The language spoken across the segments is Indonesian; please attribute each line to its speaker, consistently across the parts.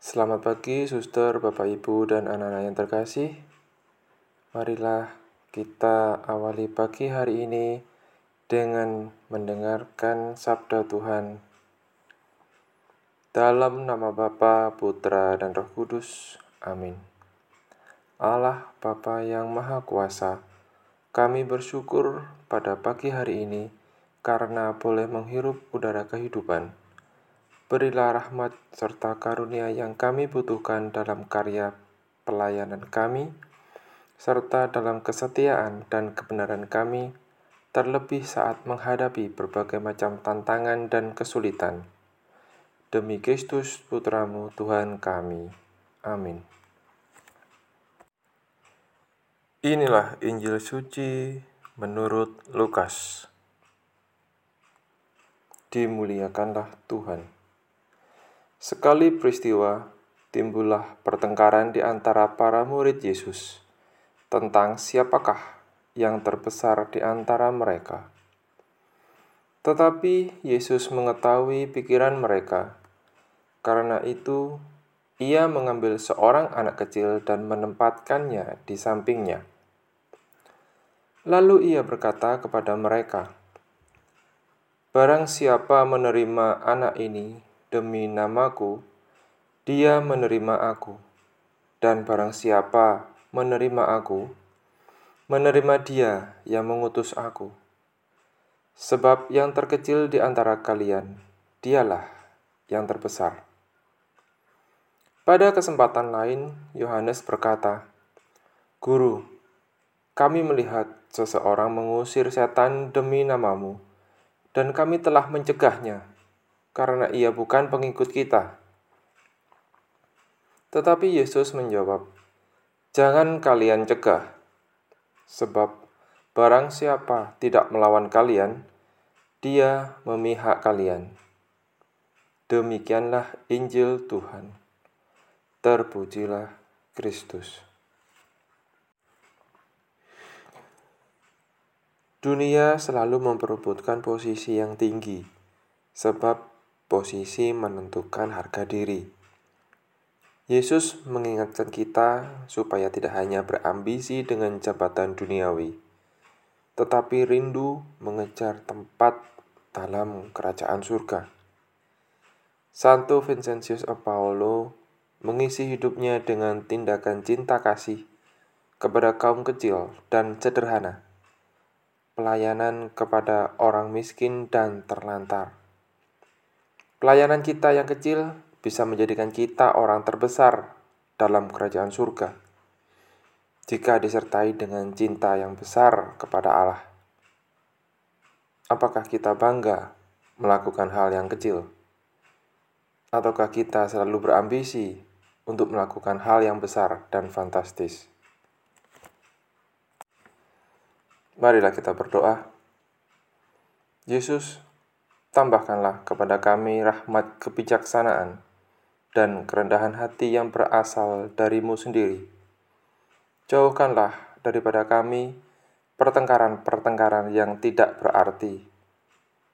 Speaker 1: Selamat pagi, suster, bapak, ibu, dan anak-anak yang terkasih. Marilah kita awali pagi hari ini dengan mendengarkan sabda Tuhan. Dalam nama Bapa, Putra, dan Roh Kudus. Amin. Allah Bapa yang Maha Kuasa, kami bersyukur pada pagi hari ini karena boleh menghirup udara kehidupan Berilah rahmat serta karunia yang kami butuhkan dalam karya pelayanan kami, serta dalam kesetiaan dan kebenaran kami, terlebih saat menghadapi berbagai macam tantangan dan kesulitan. Demi Kristus Putramu Tuhan kami. Amin. Inilah Injil suci menurut Lukas. Dimuliakanlah Tuhan. Sekali peristiwa, timbullah pertengkaran di antara para murid Yesus tentang siapakah yang terbesar di antara mereka. Tetapi Yesus mengetahui pikiran mereka. Karena itu, ia mengambil seorang anak kecil dan menempatkannya di sampingnya. Lalu ia berkata kepada mereka, "Barang siapa menerima anak ini demi namaku, dia menerima aku. Dan barang siapa menerima aku, menerima dia yang mengutus aku. Sebab yang terkecil di antara kalian, dialah yang terbesar. Pada kesempatan lain, Yohanes berkata, Guru, kami melihat seseorang mengusir setan demi namamu, dan kami telah mencegahnya karena ia bukan pengikut kita. Tetapi Yesus menjawab, "Jangan kalian cegah, sebab barang siapa tidak melawan kalian, dia memihak kalian." Demikianlah Injil Tuhan. Terpujilah Kristus. Dunia selalu memperebutkan posisi yang tinggi, sebab posisi menentukan harga diri. Yesus mengingatkan kita supaya tidak hanya berambisi dengan jabatan duniawi, tetapi rindu mengejar tempat dalam kerajaan surga. Santo Vincentius of Paulo mengisi hidupnya dengan tindakan cinta kasih kepada kaum kecil dan sederhana, pelayanan kepada orang miskin dan terlantar Pelayanan kita yang kecil bisa menjadikan kita orang terbesar dalam kerajaan surga jika disertai dengan cinta yang besar kepada Allah. Apakah kita bangga melakukan hal yang kecil? Ataukah kita selalu berambisi untuk melakukan hal yang besar dan fantastis? Marilah kita berdoa. Yesus, Tambahkanlah kepada kami rahmat kebijaksanaan dan kerendahan hati yang berasal darimu sendiri. Jauhkanlah daripada kami pertengkaran-pertengkaran yang tidak berarti,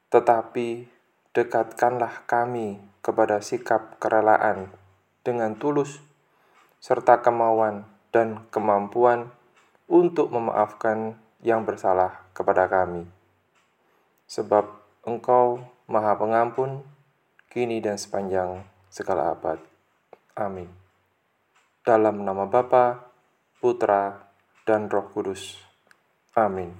Speaker 1: tetapi dekatkanlah kami kepada sikap kerelaan dengan tulus, serta kemauan dan kemampuan untuk memaafkan yang bersalah kepada kami. Sebab Engkau Maha Pengampun, kini dan sepanjang segala abad. Amin. Dalam nama Bapa, Putra, dan Roh Kudus. Amin.